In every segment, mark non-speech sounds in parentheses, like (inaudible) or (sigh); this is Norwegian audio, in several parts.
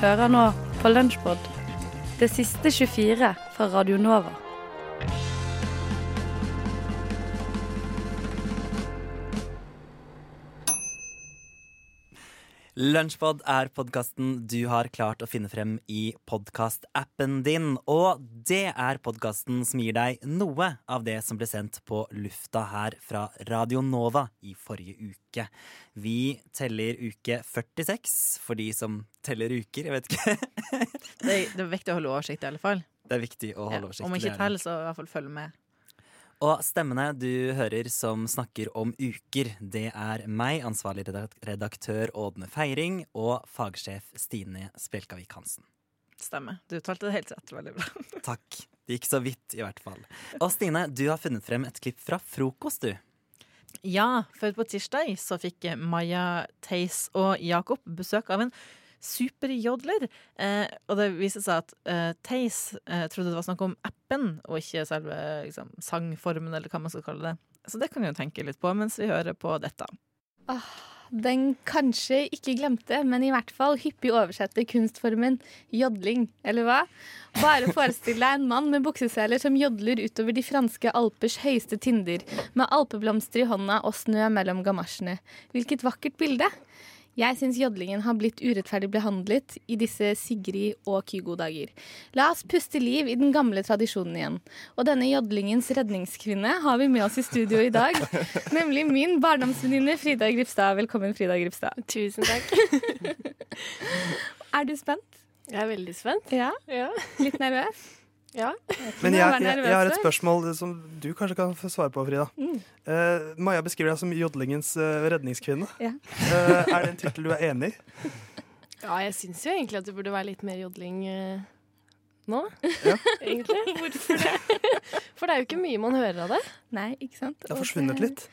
Hører nå på Lunsjpod, det siste 24 fra Radio Nova. Lunsjpod er podkasten du har klart å finne frem i podkastappen din. Og det er podkasten som gir deg noe av det som ble sendt på lufta her fra Radio Nova i forrige uke. Vi teller uke 46 for de som teller uker. Jeg vet ikke. Det er, det er viktig å holde oversikt, i alle fall. Det er viktig å Ja, holde oversikt. om det ikke er teller, så i hvert fall følg med. Og stemmene du hører som snakker om uker, det er meg, ansvarlig redaktør Ådne Feiring, og fagsjef Stine Spjelkavik Hansen. Stemmer. Du talte det helt rett. Veldig bra. (laughs) Takk. Det gikk så vidt, i hvert fall. Og Stine, du har funnet frem et klipp fra frokost, du. Ja, for på tirsdag så fikk Maja, Theis og Jakob besøk av en superjodler. Eh, og det viser seg at eh, Theis eh, trodde det var snakk om appen, og ikke selve liksom, sangformen, eller hva man skal kalle det. Så det kan vi jo tenke litt på mens vi hører på dette. Den kanskje ikke glemte, men i hvert fall hyppig oversette kunstformen jodling, eller hva? Bare forestill deg en mann med bukseseler som jodler utover de franske alpers høyeste tinder, med alpeblomster i hånda og snø mellom gamasjene. Hvilket vakkert bilde! Jeg syns jodlingen har blitt urettferdig behandlet i disse Sigrid og Kygo-dager. La oss puste liv i den gamle tradisjonen igjen. Og denne jodlingens redningskvinne har vi med oss i studio i dag. (laughs) Nemlig min barndomsvenninne Frida Gripstad. Velkommen, Frida Gripstad. Tusen takk. (laughs) Er du spent? Jeg er veldig spent. Ja? Ja. Litt nervøs? Ja. Men jeg, jeg, jeg har et spørsmål som du kanskje kan få svare på, Frida. Mm. Uh, Maja beskriver deg som jodlingens uh, redningskvinne. Ja. uh, er det en tittel du er enig i? (laughs) ja, jeg syns jo egentlig at det burde være litt mer jodling nå. Ja. (laughs) Egentlig. (laughs) Hvorfor det? For det er jo ikke mye man hører av det. Nei, ikke sant? Det har forsvunnet litt.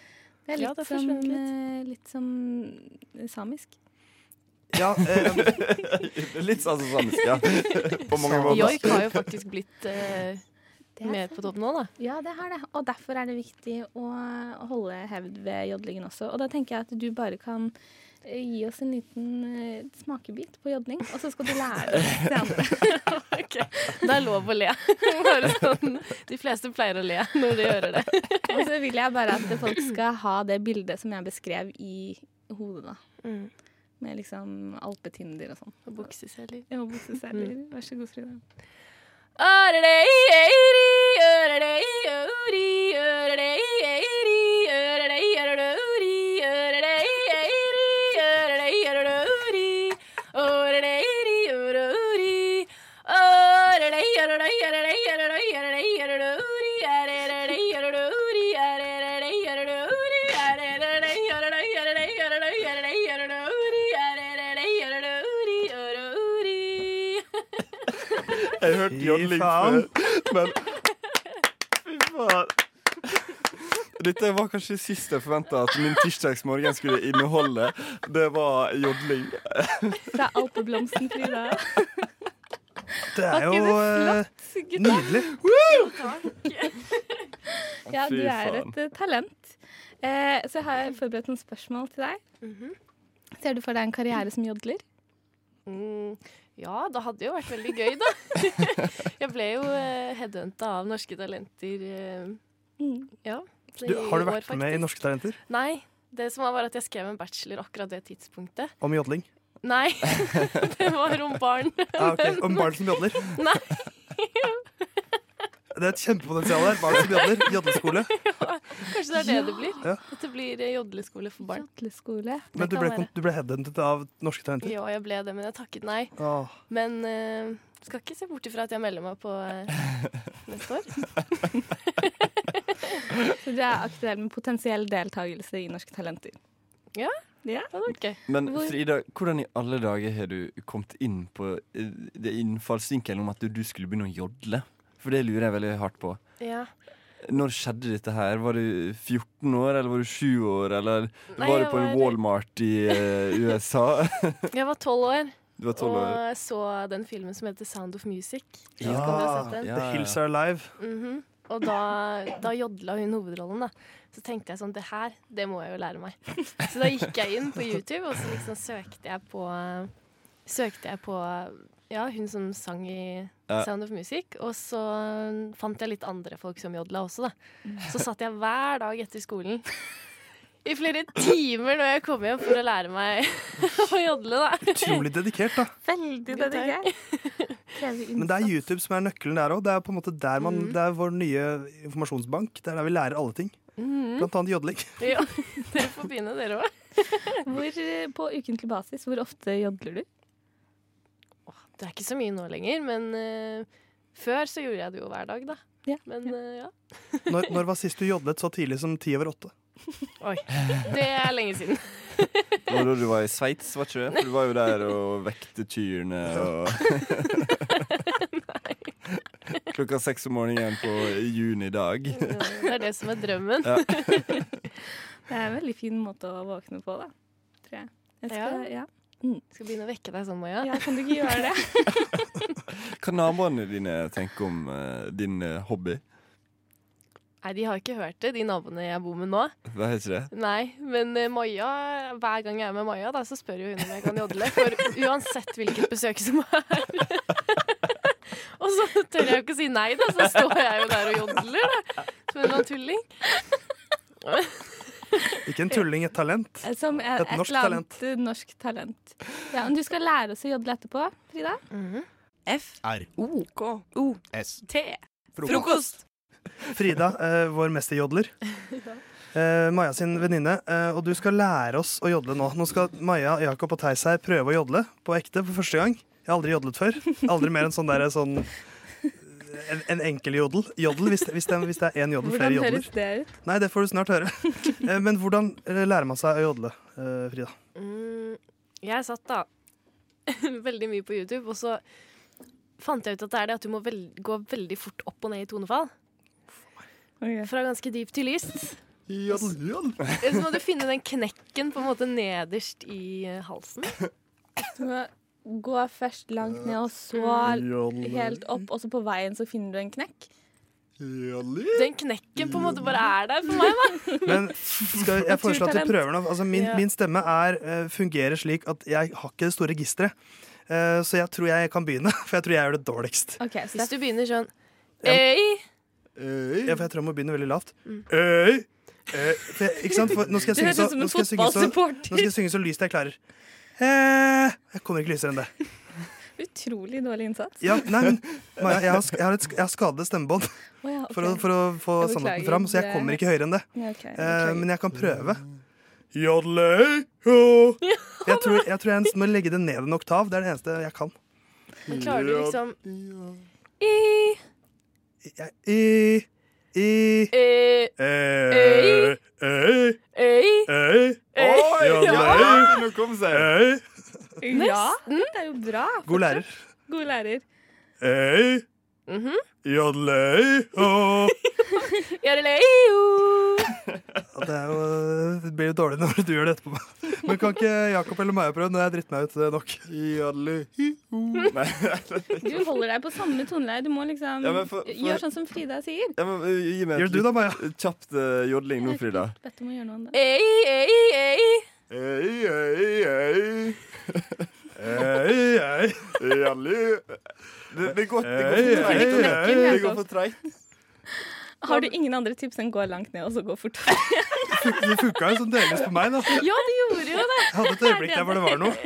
Det er litt, Ja, det er som, eh, litt som samisk. Ja, eh, (laughs) Litt sånn som samisk, ja. (laughs) På mange måter. Joik har jo faktisk blitt eh, er mer på topp nå, da. Ja, det har det. Og derfor er det viktig å holde hevd ved jodlingen også. Og da tenker jeg at du bare kan eh, gi oss en liten eh, smakebit på jodling, og så skal du lære oss det (laughs) andre. Ok, Det er lov å le. Bare sånn, de fleste pleier å le når de hører det. Og så vil jeg bare at folk skal ha det bildet som jeg beskrev i hodet, da. Mm. Med liksom alpetinder og sånn. Og bukseseler. Ja, bukseseler. Vær så god, Frida. Jeg hørte Fy jodling faen. før, men Fy faen. Dette var kanskje sist jeg forventa at min tirsdagsmorgen skulle inneholde. Det var jodling. Fra (laughs) alpeblomsten, Frida. det er jo det eh, nydelig. Ja, du er et eh, talent. Eh, så jeg har forberedt noen spørsmål til deg. Mhm. Ser du for deg en karriere som jodler? Mm, ja, det hadde jo vært veldig gøy, da. (laughs) Jeg ble jo uh, headhunta av Norske Talenter. eh, Mm. ja. Du, har du vært år, med i. Norske Talenter Nei. Det som var, var at jeg skrev en bachelor akkurat det tidspunktet. om jodling? Nei, (laughs) det var om barn. Ah, okay. Om barn som jodler? Nei. Det er et kjempepotensial der. Barn som jodler. Jodleskole. (laughs) Kanskje det er det det blir? Ja. At det blir eh, jodleskole for barn. Jodleskole. Men du ble, være. du ble headhuntet av Norske Talenter? Ja, jeg ble det, men jeg takket nei. Åh. Men uh, skal ikke se bort ifra at jeg melder meg på uh, neste år. (laughs) Så du er aktuell med potensiell deltakelse i Norske Talenter. Ja. Ja. Det hadde vært gøy. Men Frida, hvordan i alle dager har du kommet inn på det innfallsvinkelen om at du, du skulle begynne å jodle? For det lurer jeg veldig hardt på. Ja. Når skjedde dette her? Var du 14 år, eller var du 7 år, eller Nei, var du på en var- Walmart i uh, USA? (laughs) Jeg var tolv år Du var 12 og år. jeg så den filmen som heter Sound of Music. Ja, den? ja, The. Hills Are Alive. Mhm. Og da, da jodla hun hovedrollen, da. Så tenkte jeg sånn, det her, det må jeg jo lære meg. (laughs) Så da gikk jeg inn på YouTube, og så liksom søkte jeg på søkte jeg på ja, hun som sang i Sound of Music, og så fant jeg litt andre folk som jodla også, da. Så satt jeg hver dag etter skolen i flere timer når jeg kom hjem for å lære meg (laughs) å jodle, da. Utrolig dedikert, da. Veldig dedikert. Men det er. YouTube som er nøkkelen der òg. Det er på en måte der man, Mm. det er vår nye informasjonsbank. Det er der vi lærer alle ting. Mm. Blant annet jodling. (laughs) Ja, dere får begynne, dere òg. Hvor, eh, på ukentlig basis, hvor ofte jodler du? Det er ikke så mye nå lenger, men uh, før så gjorde jeg det jo hver dag, da. Ja, Men uh, ja. (laughs) Når, når var sist du jodlet så tidlig som ti over åtte? (laughs) Oi. Det er lenge siden. Det var da du var i Sveits, var ikke det? For du var jo der og vekte kyrne og (laughs) Klokka seks om morgenen på juni dag Det er det som er drømmen. Ja. Det er en veldig fin måte å våkne på, da. Tror jeg. jeg skal, ja. Skal begynne å vekke deg sånn, Maja. ja, kan du ikke gjøre det? (laughs) Hva naboene dine tenker om uh, din uh, hobby? Nei, de har ikke hørt det, de naboene jeg bor med nå. Hva heter det? Nei, men uh, Maja, hver gang jeg er med Maja, da, så spør jo hun om jeg kan jodle. For uansett hvilket besøk som er. (laughs) og så tør jeg jo ikke si nei, da, så står jeg jo der og jodler, da. Som en tulling. (laughs) Ikke en tulling, et talent. (laughs) Som er Et et, norsk eller annet eh, norsk talent. Ja, men du skal lære oss å jodle etterpå, Frida. F. R. O. K. O. S. T. Frokost. (laughs) Frida, eh, vår mesterjodler. (laughs) Eh, Maja sin venninne. Eh, og du skal lære oss å jodle nå. Nå skal Maja, Jakob og Theis her prøve å jodle på ekte for første gang. Jeg har aldri jodlet før. Aldri mer enn sånn der, sånn en, en enkel jodel. Jodel, hvis, hvis, det, hvis det er én jodel, flere jodler. Hvordan høres det ut? Nei, det får du snart høre. (laughs) Eh, Men hvordan eh, lærer man seg å jodle, eh, Frida? Mm, jeg satt da (laughs) veldig mye på YouTube, og så fant jeg ut at det er det at du må vel gå veldig fort opp og ned i tonefall. Fra ganske dypt til lyst. Jodel, jodel. (laughs) Så må du finne den knekken på en måte nederst i halsen. Må gå først langt ned, og så helt opp, og så på veien så finner du en knekk. Den knekken på en måte bare er der for meg, da. (laughs) Men skal, jeg foreslår at vi prøver nå. Altså, min, min stemme er, eh, fungerer slik at jeg har ikke det store registeret. Eh, så jeg tror jeg kan begynne, (laughs) for jeg tror jeg gjør det dårligst. Ok, så Hvis du begynner sånn Øy. Øy. Ja, for jeg tror jeg må begynne veldig lavt. Mm. Øy! Eh, for ikke sant? For nå skal jeg synge så, nå skal jeg synge så, nå skal jeg synge så lyst jeg klarer. Eh, jeg kommer ikke lysere enn det. (laughs) Utrolig dårlig innsats. Ja, nei, men (laughs) Maja, jeg har, jeg har, et, jeg har skadet stemmebånd oh, ja, okay. for, å, for å få sannheten fram, så jeg kommer ikke høyere enn det. Ja, ok, Eh, men jeg kan prøve. (laughs) Jeg tror jeg, tror jeg må legge det ned en oktav. Det er det eneste jeg kan. men klarer du liksom I, I I, I, eh, eh, eh, ei, eh, Oi! Ja, Ja, nå kom seg. eh. Ja, det er jo bra. God lærer. God lærer. Eh, mhm. jodlei, ho. Jarelei-o. Ja, Det, er jo, det blir jo dårlig når du gjør det etterpå. Men kan ikke Jakob eller Maja prøve? når jeg dritt meg ut nok. Du holder deg på samme toneleie. Du må liksom Ja, for- for- gjøre sånn som Frida sier. ja, men, uh, gi meg Gjør et du da, Maja? kjapt uh, jodling nå, Frida. Bedt om å gjøre noe annet. Ei, ei, ei. Ei, ei, ei. Ei, ei. Jodle- Det, det går, det går for ei, treigt. Har du ingen andre tips enn gå langt ned og så gå fort? (laughs) Det funka jo sånn delvis på meg, da. Ja, det gjorde jo det. Jeg hadde et øyeblikk der hvor det var noe. (laughs)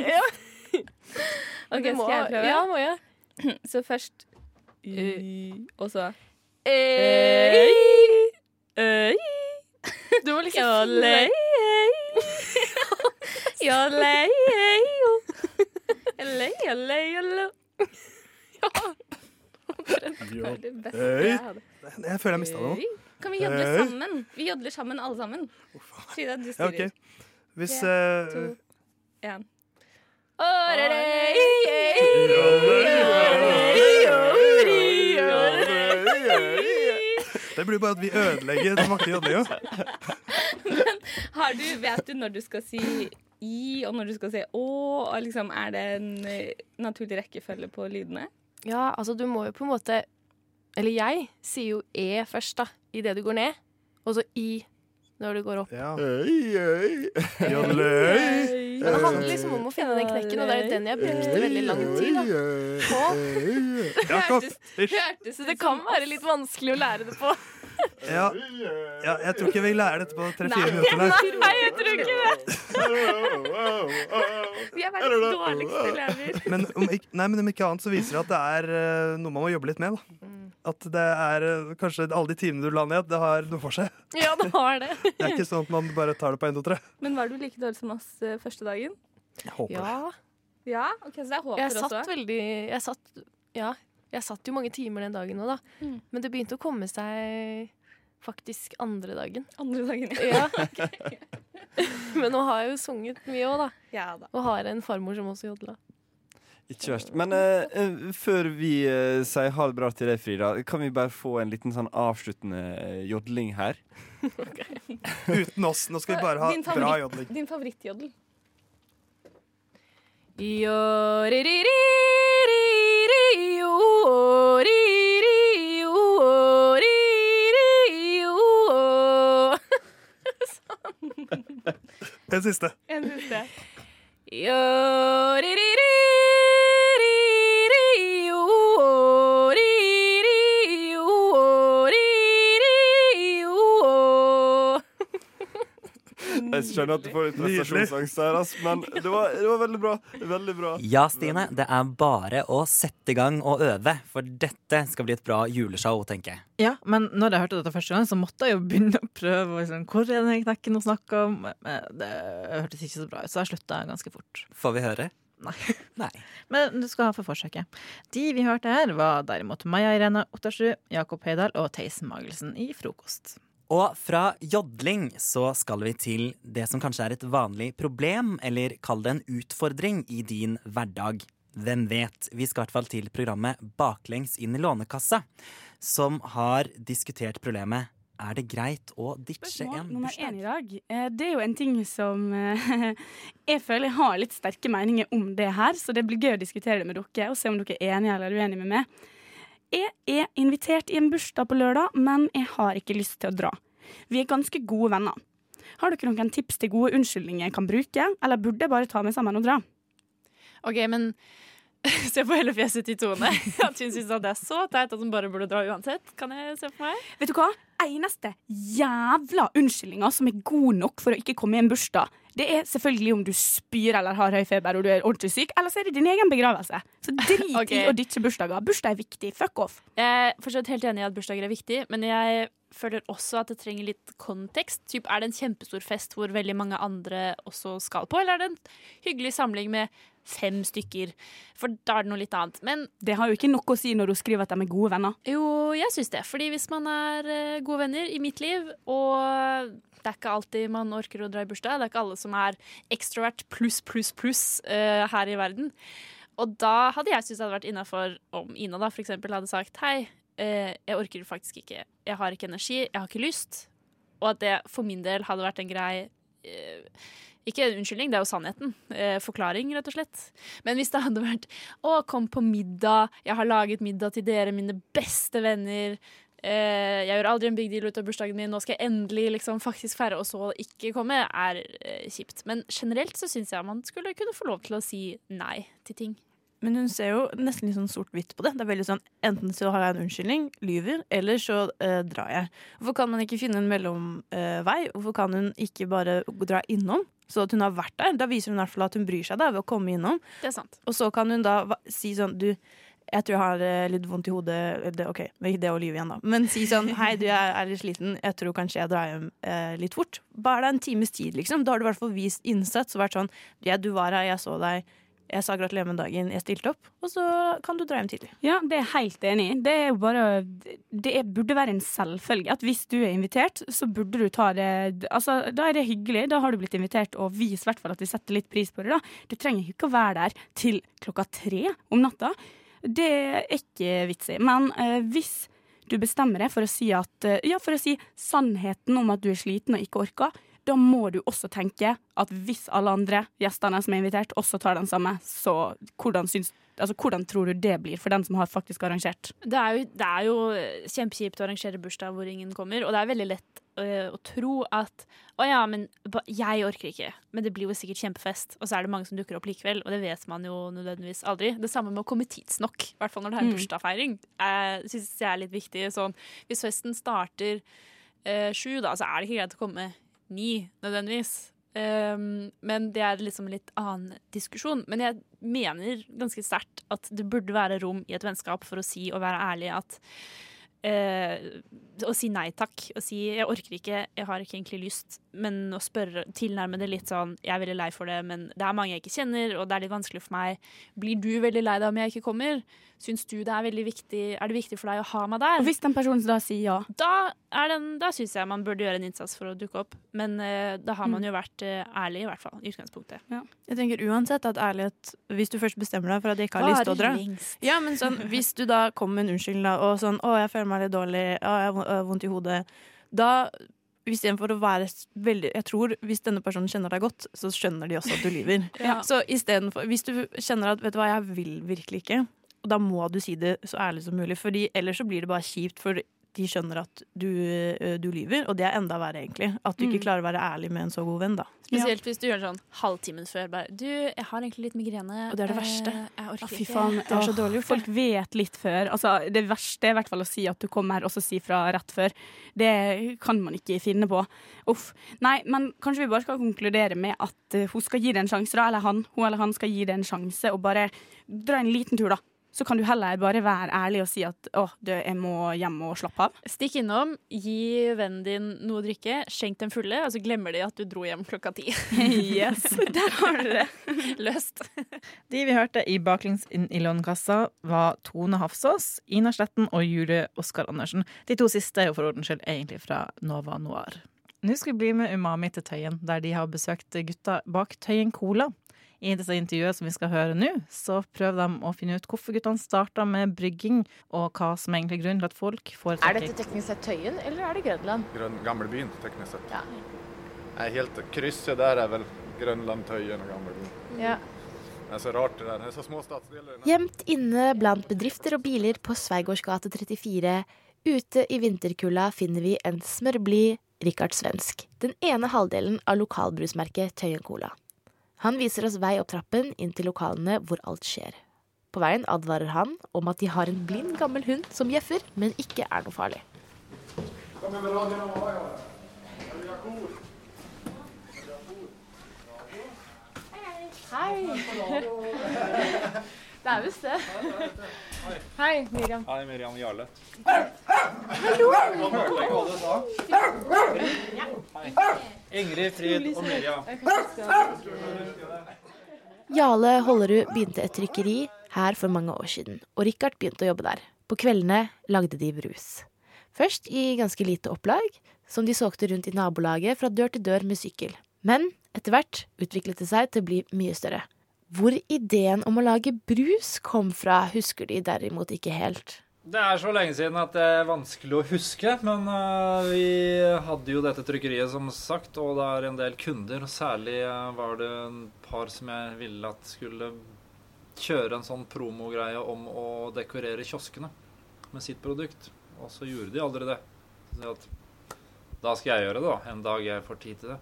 Ok, må- Skal jeg prøve? Ja, må jeg. (clears throat) Så først Y, og så Øy. Øy. Du må liksom Jolei, jolei, jolei, jolei, jolei. Det var det beste jeg hadde. Jeg føler jeg mista det nå. Kan vi jodle sammen? Vi jodler sammen, alle sammen. Frida, du Ja, okay. ok. Hvis Tre, eh, to, én. Det blir bare at vi ødelegger den vakre jodlinga. Har du, vet du når du skal si i, og når du skal si å? Liksom, er det en eh, naturlig rekkefølge på lydene? Ja, altså du må jo på en måte Eller jeg sier jo E først, da, idet du går ned. Og så I når du går opp. Ja. Øy, øy. Jodløy. Men det handler liksom om å finne den knekken, og det er den jeg brukte veldig lang tid da, på. Hørtes. Så det kan være litt vanskelig å lære det på. Ja. ja, jeg tror ikke vi lærer dette på tre-fire minutter. Nei. Nei, jeg tror ikke det. Vi er verdens dårligste elever. Men om ikke, nei, men om ikke annet så viser det at det er eh, noe man må jobbe litt med. Da. At det er eh, kanskje alle de timene du la ned, det har noe for seg. Ja, det har det. (laughs) Det er ikke sånn at man bare tar det på 1, 2, 3. Men var du like dårlig som oss eh, første dagen? Jeg håper det. Ja, Ja, ok, så det er håp jeg for oss satt også. veldig Jeg satt, ja, jeg satt jo mange timer den dagen òg, da. Mm. Men det begynte å komme seg faktisk andre dagen. Andre dagen, ja. Ja. (laughs) Men nå har jeg jo sunget mye òg, da. ja da. Og har en farmor som også jodla. Ikke verst. Men eh, før vi uh, sier ha det bra til deg, Frida, kan vi bare få en liten sånn avsluttende jodling her? (laughs) Uten oss. Nå skal vi bare ha bra jodling. Din bra favoritt- jodling. Din favorittjoddel? (laughs) En siste. En siste. Jeg skjønner at du får litt prestasjonsangst her, ass, men det var, det var veldig bra. Veldig bra. Ja, Stine, det er bare å sette i gang og øve, for dette skal bli et bra juleshow, tenker jeg. Ja, men når jeg hørte dette første gang, så måtte jeg jo begynne å prøve. Liksom, hvor er den knekken hun snakker om? Men det hørtes ikke så bra ut, så jeg slutta ganske fort. Får vi høre? Nei. (laughs) Nei. Men du skal ha for forsøket. De vi hørte her, var derimot Maja Irene Ottersrud, Jakob Heidal og Theis Magelsen i Frokost. Og fra jodling så skal vi til det som kanskje er et vanlig problem, eller kall det en utfordring i din hverdag. Hvem vet? Vi skal i hvert fall til programmet Baklengs inn i Lånekassa, som har diskutert problemet Er det greit å ditche Spørsmål en nummer én bursdag? i dag. Eh, Det er jo en ting som eh, (laughs) jeg føler jeg har litt sterke meninger om det her, så det blir gøy å diskutere det med dere og se om dere er enige eller uenige med meg. Jeg er invitert i en bursdag på lørdag, men jeg har ikke lyst til å dra. Vi er ganske gode venner. Har dere noen tips til gode unnskyldninger jeg kan bruke, eller burde jeg bare ta meg sammen og dra? OK, men (laughs) se på hele fjeset til Tone. (laughs) At hun syns det er så teit at hun bare burde dra uansett. Kan jeg se for meg? Vet du hva? Eneste jævla unnskyldninga som er god nok for å ikke komme i en bursdag, det er selvfølgelig om du spyr eller har høy feber og du er ordentlig syk, eller så er det din egen begravelse. Så drit (laughs) okay. i å ditche bursdager. Bursdag er viktig. Fuck off. Jeg er fortsatt helt enig i at bursdager er viktig, men jeg føler også at det trenger litt kontekst. Typ, er det en kjempestor fest hvor veldig mange andre også skal på, eller er det en hyggelig samling med fem stykker? For da er det noe litt annet. Men Det har jo ikke noe å si når du skriver at de er gode venner. jo, jeg syns det. Fordi hvis man er eh, gode venner i mitt liv, og det er ikke alltid man orker å dra i bursdag, det er ikke alle som er ekstrovert pluss, pluss, pluss uh, her i verden. Og da hadde jeg syntes det hadde vært innafor om Ina da for eksempel hadde sagt hei, uh, jeg orker faktisk ikke, jeg har ikke energi, jeg har ikke lyst. Og at det for min del hadde vært en grei uh, ikke en unnskyldning, det er jo sannheten. Eh, forklaring, rett og slett. Men hvis det hadde vært å, kom på middag, jeg har laget middag til dere, mine beste venner. Eh, jeg gjør aldri en big deal ut av bursdagen min, nå skal jeg endelig liksom faktisk feire, og så ikke komme, er eh, kjipt. Men generelt så syns jeg man skulle kunne få lov til å si nei til ting. Men hun ser jo nesten litt sånn sort-hvitt på det. Det er veldig sånn, Enten så har jeg en unnskyldning, lyver, eller så eh, drar jeg. Hvorfor kan man ikke finne en mellomvei? Hvorfor kan hun ikke bare dra innom, så at hun har vært der? Da viser hun i hvert fall at hun bryr seg da, ved å komme innom. Det er sant. Og så kan hun da si sånn Du, jeg tror jeg har eh, litt vondt i hodet. Det, OK, det ikke det å lyve igjen, da. Men si sånn (laughs) Hei, du, jeg er litt sliten. Jeg tror kanskje jeg drar hjem eh, litt fort. Bare det er en times tid, liksom. Da har du i hvert fall vist innsats og vært sånn Ja, du var her, jeg så deg. Jeg sa gratulerer med dagen, jeg stilte opp. Og så kan du dra hjem tidlig. Ja, det er jeg helt enig i. Det er jo bare Det er, burde være en selvfølge at hvis du er invitert, så burde du ta det Altså, da er det hyggelig. Da har du blitt invitert, og vis i hvert fall at vi setter litt pris på det, da. Du trenger ikke å være der til klokka tre om natta. Det er ikke vits i. Men eh, hvis du bestemmer deg for å si at eh, Ja, for å si sannheten om at du er sliten og ikke orker, da må du også tenke at hvis alle andre gjestene som er invitert, også tar den samme, så hvordan, syns, altså, hvordan tror du det blir for den som har faktisk arrangert? Det er, jo, det er jo kjempekjipt å arrangere bursdag hvor ingen kommer, og det er veldig lett øh, å tro at å ja, men jeg orker ikke, men det blir jo sikkert kjempefest. Og så er det mange som dukker opp likevel, og det vet man jo nødvendigvis aldri. Det samme med å komme tidsnok, i hvert fall når det er Mm. bursdagsfeiring. Det synes jeg er litt viktig. Sånn, hvis festen starter eh, sju, da, så er det ikke greit å komme ni, nødvendigvis. Um, men det er liksom en litt annen diskusjon. Men jeg mener ganske sterkt at det burde være rom i et vennskap for å si og være ærlig at eh, Å si nei takk. Å si 'jeg orker ikke, jeg har ikke egentlig lyst', men å spørre, tilnærme det litt sånn 'jeg er veldig lei for det, men det er mange jeg ikke kjenner, og det er litt vanskelig for meg'. Blir du veldig lei deg om jeg ikke kommer? Syns du det er veldig viktig Er det viktig for deg å ha meg der? Og hvis den personen da sier ja? Da, den, da syns jeg man burde gjøre en innsats for å dukke opp. Men uh, da har man jo vært uh, ærlig, i hvert fall. I utgangspunktet. Jeg tenker uansett at ærlighet Hvis du først bestemmer deg for at jeg ikke har lyst til å dra Ja, men sånn, (laughs) Hvis du da kommer med en unnskyldning da, og sånn 'Å, jeg føler meg litt dårlig. Å, jeg har vondt i hodet.' Da Istedenfor å være veldig Jeg tror hvis denne personen kjenner deg godt, så skjønner de også at du lyver. (laughs) Ja. Så istedenfor Hvis du kjenner at 'vet du hva, jeg vil virkelig ikke', og da må du si det så ærlig som mulig, Fordi ellers så blir det bare kjipt, for de skjønner at du, øh, du lyver, og det er enda verre, egentlig. At du ikke Mm. klarer å være ærlig med en så god venn, da. Spesielt hvis du gjør det sånn halvtimen før. Bare, du, jeg har egentlig litt migrene. Og det er det eh, verste. Jeg orker Å, fy faen. Det er så dårlig gjort, Folk vet litt før. Altså, det verste er i hvert fall å si at du kommer, og så si fra rett før. Det kan man ikke finne på. Uff. Nei, men kanskje vi bare skal konkludere med at eh, hun skal gi det en sjanse, da. Eller han. Hun eller han skal gi det en sjanse, og bare dra en liten tur, da. Så kan du heller bare være ærlig og si at å, du, jeg må hjem og slappe av. Stikk innom, gi vennen din noe å drikke, skjenk dem fulle, og så glemmer de at du dro hjem klokka ti. (laughs) Yes, (laughs) der har du det. Løst. De vi hørte i Baklengs inn i Lånekassa, var Tone Hafsås, Ina Sletten og Julie Oskar Andersen. De to siste er jo for ordens skyld egentlig fra Nova Noir. Nå skal vi bli med Umami til Tøyen, der de har besøkt gutta bak Tøyen Cola. I dette intervjuet som vi skal høre nå, så prøver de å finne ut hvorfor guttene starta med brygging, og hva som er egentlig grunnen til at folk Er foretrekker dette teknisk sett Tøyen, eller er det Grønland? Grøn, gamlebyen, teknisk sett. Ja. Nei, helt krysset der er vel Grønland, Tøyen og gamlebyen. Ja. Det er så rart det der. Det er så små statsdeler. Gjemt inne blant bedrifter og biler på Sveigårds gate 34, ute i vinterkulda, finner vi en smørblid Rikard Svensk. Den ene halvdelen av lokalbrusmerket Tøyen Cola. Han viser oss vei opp trappen inn til lokalene hvor alt skjer. På veien advarer han om at de har en blind gammel hund som bjeffer, men ikke er noe farlig. Hei. (laughs) Det er visst det. Hei, Miriam. Hei, Miriam Jarle. Hallo. Hørte jeg hva du sa. Hei. Ingrid, Frid og Miriam. Jarle Hollerud begynte et trykkeri her for mange år siden, og Richard begynte å jobbe der. På kveldene lagde de brus. Først i ganske lite opplag, som de solgte rundt i nabolaget fra dør til dør med sykkel. Men etter hvert utviklet det seg til å bli mye større. Hvor ideen om å lage brus kom fra, husker de derimot ikke helt. Det er så lenge siden at det er vanskelig å huske, men uh, vi hadde jo dette trykkeriet som sagt, og det er en del kunder. Særlig uh, var det en par som jeg ville at skulle kjøre en sånn promogreie om å dekorere kioskene med sitt produkt. Og så gjorde de aldri det. Så at da skal jeg gjøre det, da. En dag jeg får tid til det.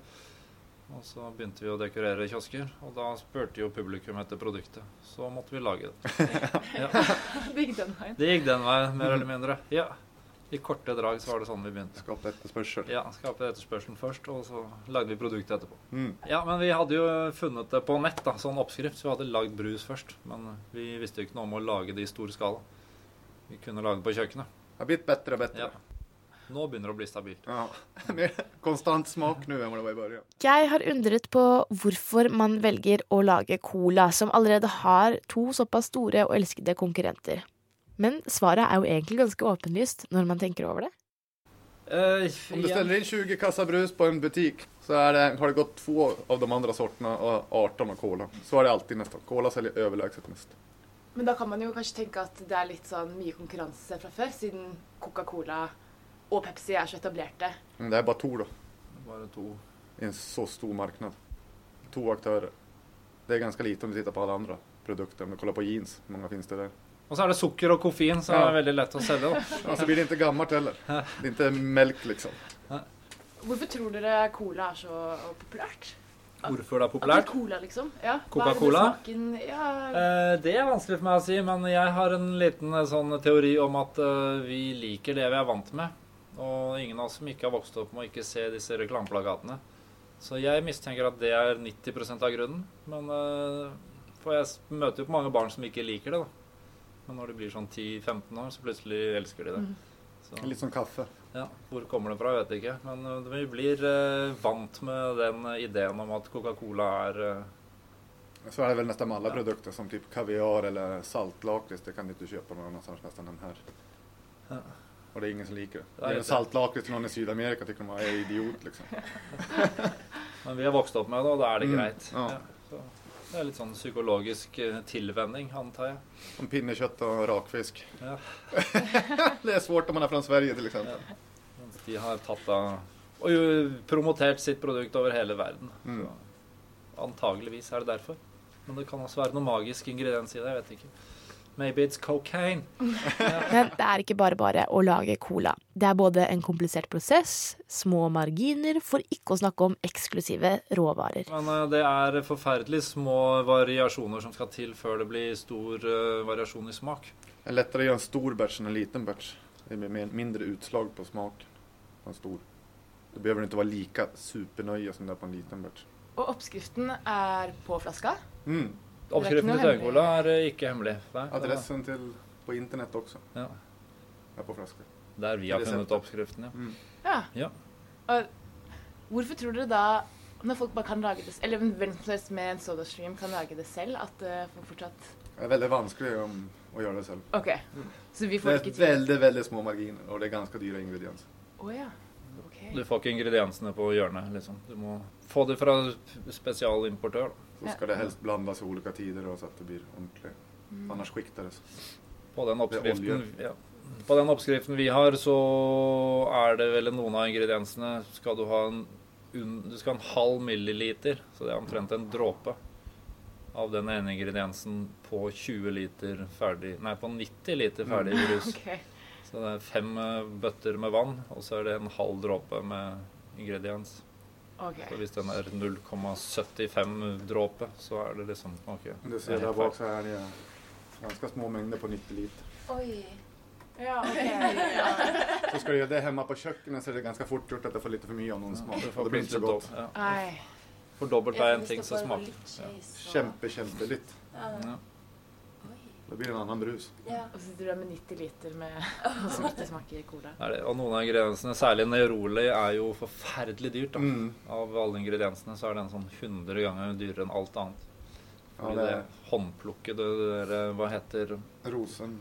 Og så begynte vi å dekorere kiosker, og da spurte jo publikum etter produktet. Så måtte vi lage det. (laughs) Ja. Det gikk den veien. Det gikk den veien, mer eller mindre. Ja. I korte drag så var det sånn vi begynte. Skape etterspørsel. Ja, skape etterspørselen først, og så lagde vi produktet etterpå. Mm. Ja, men vi hadde jo funnet det på nett, da, sånn oppskrift, så vi hadde lagd brus først. Men vi visste jo ikke noe om å lage det i stor skala. Vi kunne lage det på kjøkkenet. Det har blitt bedre og bedre. Ja. Nå begynner det å bli stabilt. Ja. (laughs) Mer konstant smak nå enn det var i början. Jeg har undret på hvorfor man velger å lage cola, som allerede har to såpass store og elskede konkurrenter. Men svaret er jo egentlig ganske åpenlyst når man tenker over det. Om du steller inn 20 kasser brus på en butikk, så är det, har det gått to av de andre sortene og 18 av cola. Så er det alltid nesten. Cola selger overlegent mest. Men da kan man jo kanskje tenke at det er litt sånn mye konkurranse fra før, siden Coca-Cola og Pepsi er så etablerte. Men det er bare to da. Bare to. I en så stor marknad. To aktører. Det er ganske lite om du sitter på alle andre produkter. Om du kaller på jeans, hvor mange finnes det der? Og så er det sukker og koffein, som Ja. er veldig lett å selge. (laughs) Og så så blir det ikke gammelt heller. Det er ikke melk, liksom. Hvorfor tror dere cola er så populært? Hvorfor det er At det er cola, liksom. Ja, Coca-Cola? Ja, Eh, det er vanskelig for meg å si, men jeg har en liten eh, sånn teori om at uh, vi liker det vi er vant med. Og ingen av oss som ikke har vokst opp med å ikke se disse reklameplakatene. Så jeg mistenker at det er 90% av grunnen. Men eh, For jeg møter jo på mange barn som ikke liker det, da. Men når de blir sånn 10-15 år, så plutselig elsker de det. Mm. Så, Litt som kaffe. ja, Hvor kommer det fra, vet jeg ikke. Men eh, vi blir eh, vant med den ideen om at Coca-Cola er eh, Så er det vel nesten med ja. produkter som typ kaviar eller saltlakrits. Det kan du ikke kjøpe någon annanstans nästan än her. Ja. Och det er ingen som liker det. Det er en saltlakrits noen någon i Sydamerika tycker de är idiot liksom. (laughs) Men vi har vokst opp med det, og da er det Mm, greit. ja. Ja, så det er litt sånn psykologisk eh, tilvenning, antar jeg. Som pinnekjøtt og rakfisk. Ja. (laughs) det er svårt om man er fra Sverige til eksempel. Mens de har tatt av og jo promotert sitt produkt over hele verden. Mm. Så antageligvis er det derfor. Men det kan også være noe magisk ingrediens i det. Jeg vet ikke. Maybe it's cocaine. (laughs) Men det er ikke bare bare å lage cola. Det er både en komplisert prosess, små marginer, for ikke å snakke om eksklusive råvarer. Men eh, det er forferdelig små variasjoner som skal til før det blir stor eh, variasjon i smak. Det er lettere å gjøre en stor batch enn en liten batch. Det blir mindre utslag på smaken på en stor. Du behøver ikke være like supernøye som det er på en liten batch. Og oppskriften er på flaska. Mm. Oppskriften til Tøyencola er eh, ikke hemmelig. Nei, Adressen til, på internett også Ja. er på flaske. Der vi har funnet oppskriften, ja. Mm. Ja. ja. Og hvorfor tror dere da, når folk bare kan lage det Eller hvem som helst med en SodaStream kan lage det selv, at det får fortsatt Det er veldig vanskelig å, å gjøre det selv. OK. Så vi får Det ikke til väldigt, väldigt små marginer og det er ganske dyre ingredienser. Oh, ja. Du får ikke ingrediensene på hjørnet, liksom. Du må få det fra spesialimportør. Så skal det helst blandes i ulike tider och så att det blir ordentlig. Mm. Annars skikter det. På den oppskriften, ja. på den oppskriften vi har, så er det vel noen av ingrediensene Skal du ha en, du skal ha en halv milliliter, så det er omtrent en dråpe av den ene ingrediensen på 20 liter ferdig Nei, på 90 liter ferdig Mm. brus. (laughs) Så det er fem eh, bøtter med vann, og så er det en halv dråpe med ingrediens. Okay. Så hvis den er 0,75 dråpe, så er det liksom OK. Du ser der bak så er det ganske små mengder på 90 liter. Oi. Ja, OK. (laughs) Ja. Så skal du gjøre det hjemme på kjøkkenet, så er det ganske fort gjort at det får litt for mye av noen smak. Ja, det blir ikke så godt. ja. For dobbelt er en ting, så smaker ja. Kjempe, kjempelitt. Ja. Det blir en annen brus. Ja. Og så sitter du der med 90 liter med (laughs) som ikke smaker cola. Det er det. Og noen av ingrediensene, særlig Neroli, er jo forferdelig dyrt. Da. Mm. Av alle ingrediensene så er den sånn 100 ganger dyrere enn alt annet. Ja, det det håndplukkede, det der, hva heter Rosen.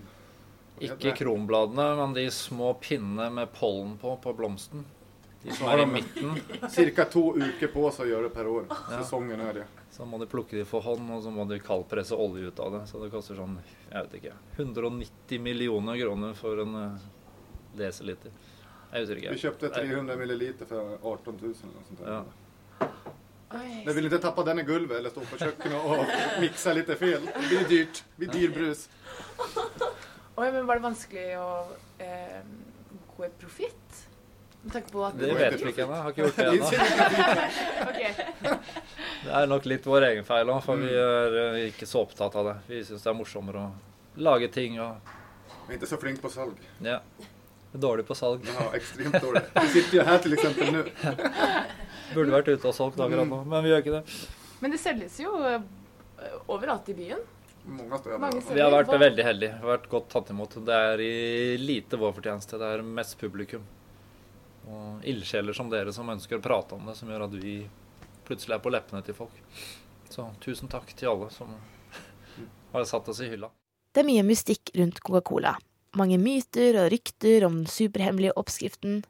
Ikke kronbladene, men de små pinnene med pollen på på blomsten. De som er i midten. Cirka to uker på sig å gjøre det per år. Ja. er är det. Så må de plukke de for hånd, og så må de kaldpresse olje ut av det. Så det koster sånn, jeg vet ikke, 190 millioner kroner for en eh, desiliter. Jeg husker ikke. Vi kjøpte 300 milliliter for 18 000 eller noe sånt där. Ja. Jag vil ikke tappe den i gulvet eller stå på kjøkkenet og (laughs) mikse litt feil. Det blir dyrt. Det blir dyr brus. Oi, men var det vanskelig å eh, gå i profitt? Tanke på at Det vet vi ikke ennå. Har ikke gjort det (laughs) ennå. Ok. (laughs) Det er nok litt vår egen feil òg, for vi er eh, ikke så opptatt av det. Vi syns det er morsommere å lage ting og Vi er ikke så flink på salg. Ja. Dårlig på salg. Ja, ekstremt dårlig. Vi sitter jo her til eksempel nå. (laughs) Burde vært ute og solgt akkurat nå, men vi gjør ikke det. Men det selges jo eh, overalt i byen. Många steder. Mange Vi har vært veldig heldige. Vi har vært godt tatt imot. Det er i lite vår fortjeneste. Det er mest publikum. Og ildsjeler som dere som ønsker å prate om det, som gjør at vi plutselig er på leppene til folk. Så tusen takk til alle som (laughs) har satt oss i hylla. Det er mye mystikk rundt Coca-Cola. Mange myter og rykter om den superhemmelige oppskriften.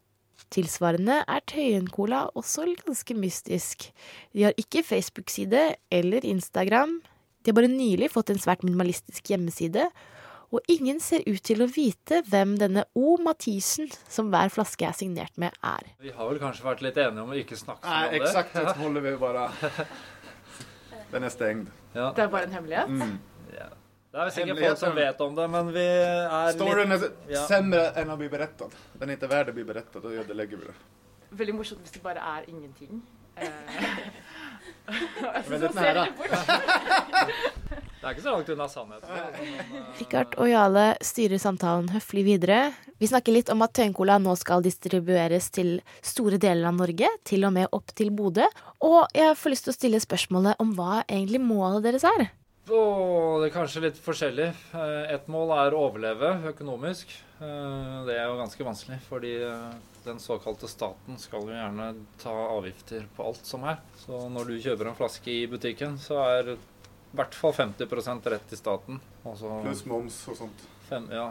Tilsvarende er Tøyen-cola også ganske mystisk. De har ikke Facebook-side eller Instagram. De har bare nylig fått en svært minimalistisk hjemmeside. Og ingen ser ut til å vite hvem denne O. Mathisen, som hver flaske er signert med, er. Vi har vel kanskje vært litt enige om å ikke snakke om det. exakt. Så (laughs) holder vi bare. Den er stengt. Ja. Det er bare en hemmelighet? Mm. Ja. Det er sikkert folk som vet om det, men vi er Storyen är litt ja. enn å bli berettet. Den er ikke värd å bli berettet, og ödelägger vi det. veldig morsomt hvis det bare er ingenting. Eh, (laughs) jeg (laughs) Men det er ikke så langt unna sannheten. altså, eh, og Jale styrer samtalen høflig videre. Vi snakker litt om at Tøyencola nå skal distribueres til store deler av Norge, til og med opp til Bodø. Og jeg får lyst til å stille spørsmålet om hva egentlig målet deres er. Oh, det er kanskje litt forskjellig. Eh, Et mål er å overleve økonomisk. Eh, Det er jo ganske vanskelig, fordi den såkalte staten skal jo gjerne ta avgifter på alt som er. Så når du kjøper en flaske i butikken, så er i hvert fall 50% rett til staten. Og Pluss moms og sånt. Fem, ja,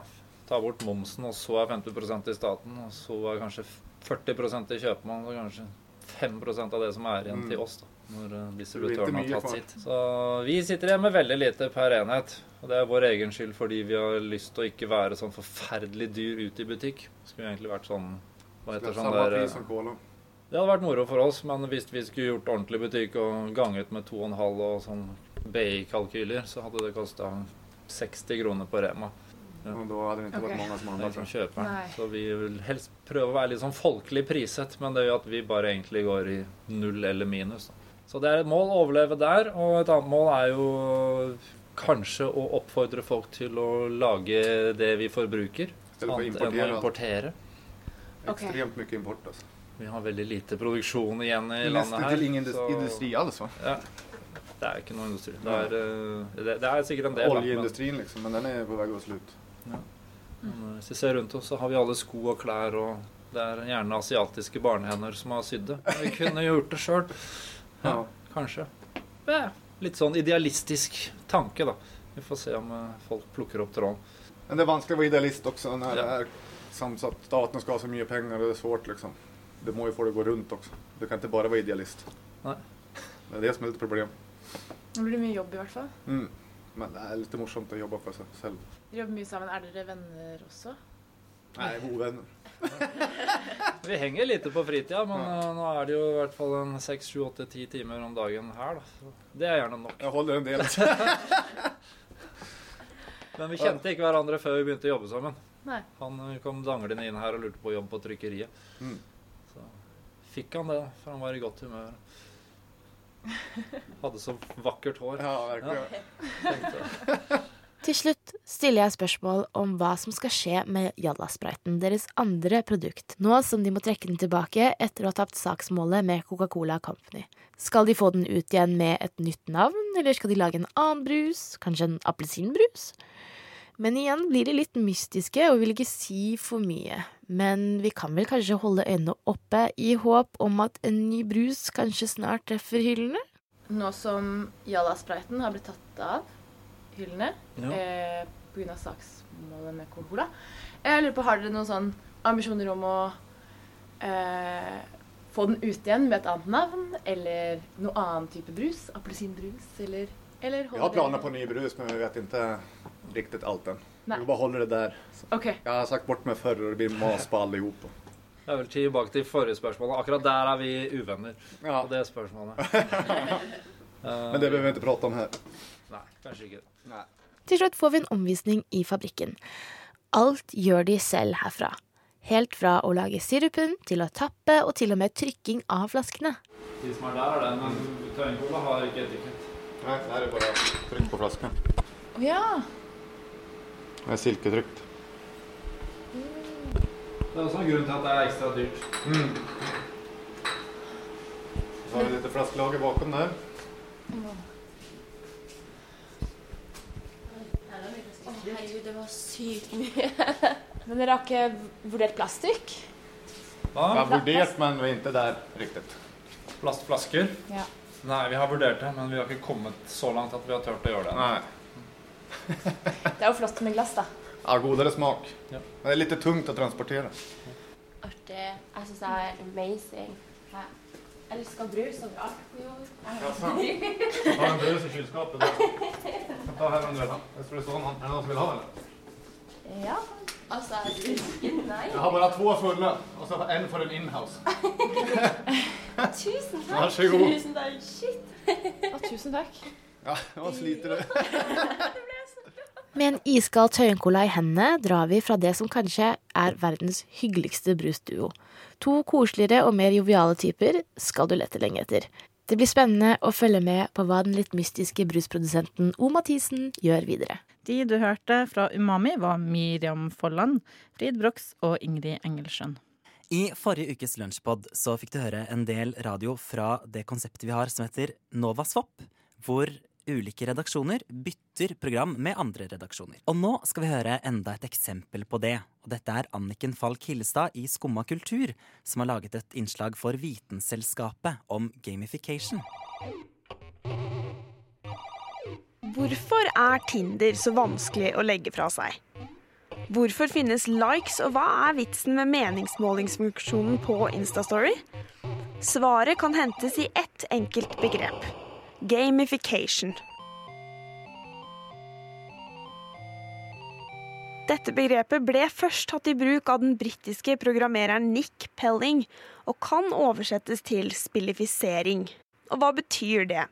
ta bort momsen, og så er 50% til staten, og så er kanskje 40% til kjøpmann, og kanskje 5% av det som er igjen Mm. til oss, da, når eh, distributøren har tatt sitt. Så vi sitter igjen med veldig lite per enhet, og det er vår egen skyld fordi vi har lyst til å ikke være sånn forferdelig dyr ute i butikk. Skulle egentlig vært sånn Hva heter sånn der eh. Det hadde vært moro for oss, men hvis vi skulle gjort ordentlig butikk og ganget med 2,5 og sånn BI-kalkyler, så hadde det kosta 60 kroner på Rema. Og da hadde det ikke vært okay. mange som ingen som kjøper. Nei. Så vi vil helst prøve å være litt sånn folkelig priset, men det gjør at vi bare egentlig går i null eller minus. Så det er et mål å overleve der, og et annet mål er jo kanskje å oppfordre folk til å lage det vi forbruker, Stedet for å annet enn å importere Ekstremt mye import, altså. Vi har veldig lite produksjon igjen i Nesten landet her. til ingen industri altså. Ja. Det er ikke noe industri. Det er, eh, det, det er sikkert en del. Oljeindustrien, liksom. Men den er på vei å slutte. Ja. Eh, hvis vi ser rundt oss, så har vi alle sko og klær, og det er gjerne asiatiske barnehender som har sydd det. Vi kunne gjort det sjøl. Ja, kanskje. Ja, litt sånn idealistisk tanke, da. Vi får se om eh, folk plukker opp tråden. Men det er vanskelig å være idealist også når det er at staten skal ha så mye penger. Det er svårt, liksom. Du må jo få det å gå rundt også. Du kan ikke bare være idealist. Nei. Det er det som er litt problem. Nå blir det mye jobb i hvert fall. Mm. Men det er litt morsomt å jobbe for seg selv. Dere jobber mye sammen. Er dere venner også? Nei, gode venner. (laughs) Vi henger lite på fritida, men ja. nå er det jo i hvert fall en seks, sju, åtte, ti timer om dagen her, da. Så det er gjerne nok. Jeg holder en del. (laughs) men vi kjente ikke hverandre før vi begynte å jobbe sammen. Nei. Han eh, kom danglende inn her og lurte på jobb på trykkeriet. Mm. Så fikk han det, for han var i godt humør. Hadde så vakkert hår. Ja, virkelig. Tenkte. Til slutt stiller jeg spørsmål om hva som skal skje med Jalla-spriten, deres andre produkt, nå som de må trekke den tilbake etter å ha tapt saksmålet med Coca-Cola Company. Skal de få den ut igjen med et nytt navn, eller skal de lage en annen brus, kanskje en appelsinbrus? Men igjen blir de litt mystiske og vil ikke si for mye. Men vi kan vel kanskje holde øynene oppe i håp om at en ny brus kanskje snart treffer hyllene? Nå som Jalla-spriten har blitt tatt av hyllene Ja. eh, pga. saksmålet med Coca-Cola Jeg lurer på, Har dere noen sånn ambisjoner om å eh, få den ut igjen med et annet navn? Eller noe annen type brus? Appelsinbrus? Eller, eller Vi har planer på ny brus, men vi vet ikke riktig allt än. Nej. Vi bare holder det der. Ok. Jeg har sagt bort meg før, og det blir mas på alle ihop. Det er vel tilbake til forrige spørsmål. Akkurat der er vi uvenner. På det spørsmålet. (laughs) Men det behøver vi ikke prate om her. Nei, kanskje ikke. Til slutt får vi en omvisning i fabrikken. Alt gjør de selv herfra. Helt fra å lage sirupen til å tappe og til og med trykking av flaskene. De som er der, er den. men Tøyencola har ikke etikett. Nei, det er bare trykk på flasken. Å ja. Det er silketrykt. Det er også en grunn til at det er ekstra dyrt. Mm. Så har vi litt flaskelager bakom der. Herregud, det var sykt mye. (laughs) Men dere har ikke vurdert plastikk? Vi har vurdert, men vi er ikke der riktig. Plastflasker? Ja. Nei, vi har vurdert det, men vi har ikke kommet så langt at vi har turt å gjøre det. Nei. Det er jo flott med glass, da. Ja, godere smak. Men det er litt tungt å transportere. Artig. Jeg syns det er amazing. Jeg elsker brus og jord. Jaså? Har en brus i kjøleskapet. Ta her om du vil ha. Er det noen som vil ha den? Ja. Altså, nei. Jeg har bare to fulle, og så en for en inhouse. Tusen takk. Vær så god. Tusen takk. Shit. Å, tusen takk. Ja, nå sliter du. (laughs) Med en iskald Tøyencola i hendene drar vi fra det som kanskje er verdens hyggeligste brusduo. To koseligere og mer joviale typer skal du lette lenge etter. Det blir spennende å følge med på hva den litt mystiske brusprodusenten O. Mathisen gjør videre. De du hørte fra Umami, var Miriam Folland, Frid Brox og Ingrid Engelsjøen. I forrige ukes lunsjpod så fikk du høre en del radio fra det konseptet vi har som heter Nova Swap, hvor ulike redaksjoner bytter program med andre redaksjoner. Og nå skal vi høre enda et eksempel på det. Og dette er Anniken Falk Hillestad i Skumma kultur, som har laget et innslag for Vitenselskapet om gamification. Hvorfor er Tinder så vanskelig å legge fra seg? Hvorfor finnes likes, og hva er vitsen med meningsmålingsfunksjonen på Instastory? Svaret kan hentes i ett enkelt begrep. Gamification. Dette begrepet ble først tatt i bruk av den britiske programmereren Nick Pelling, og kan oversettes til spillifisering. Og hva betyr det?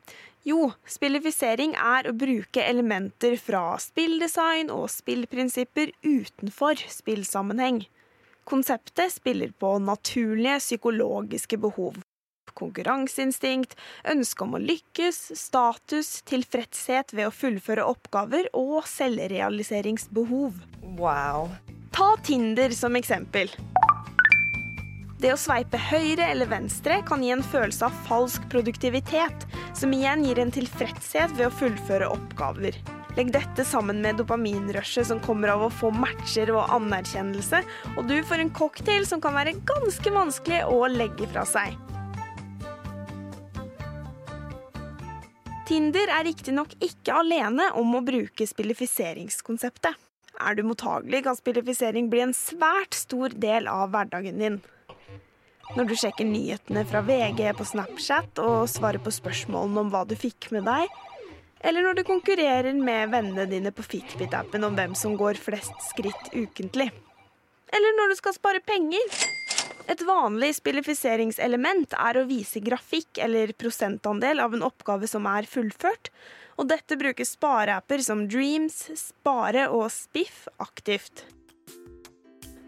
Jo, spillifisering er å bruke elementer fra spilldesign og spillprinsipper utenfor spillsammenheng. Konseptet spiller på naturlige psykologiske behov. Konkurranseinstinkt, ønske om å lykkes, status, tilfredshet ved å fullføre oppgaver og selvrealiseringsbehov. Wow. Ta Tinder som eksempel. Det å sveipe høyre eller venstre kan gi en følelse av falsk produktivitet, som igjen gir en tilfredshet ved å fullføre oppgaver. Legg dette sammen med dopaminrushet som kommer av å få matcher og anerkjennelse, og du får en cocktail som kan være ganske vanskelig å legge fra seg. Tinder er riktignok ikke alene om å bruke spillifiseringskonseptet. Er du mottagelig, kan spillifisering bli en svært stor del av hverdagen din. Når du sjekker nyhetene fra VG på Snapchat og svarer på spørsmålene om hva du fikk med deg, eller når du konkurrerer med vennene dine på Fitbit-appen om hvem som går flest skritt ukentlig. Eller når du skal spare penger. Et vanlig spillifiseringselement er å vise grafikk eller prosentandel av en oppgave som er fullført, og dette bruker spareapper som Dreams, Spare og Spiff aktivt.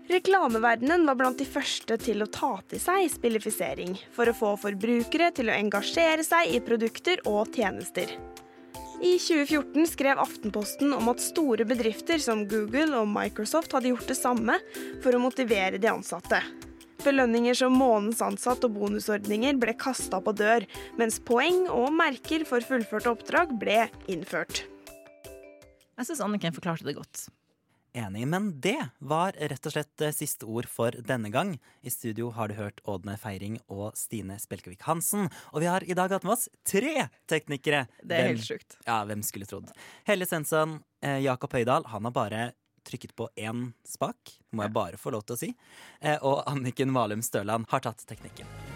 Reklameverdenen var blant de første til å ta til seg spillifisering, for å få forbrukere til å engasjere seg i produkter og tjenester. I 2014 skrev Aftenposten om at store bedrifter som Google og Microsoft hadde gjort det samme for å motivere de ansatte. Belønninger som månedens ansatt og bonusordninger ble kasta på dør, mens poeng og merker for fullførte oppdrag ble innført. Jeg syns Anniken forklarte det godt. Enig, men det var rett og slett eh, siste ord for denne gang. I studio har du hørt Ådne Feiring og Stine Spjelkevik Hansen. Og vi har i dag hatt med oss tre teknikere. Det er Hvem- helt sjukt. Ja, hvem skulle trodd. Helle Svensson, eh, Jakob Høydahl, han har bare trykket på én spak, må jeg bare få lov til å si. Eh, og Anniken Valum Størland har tatt teknikken.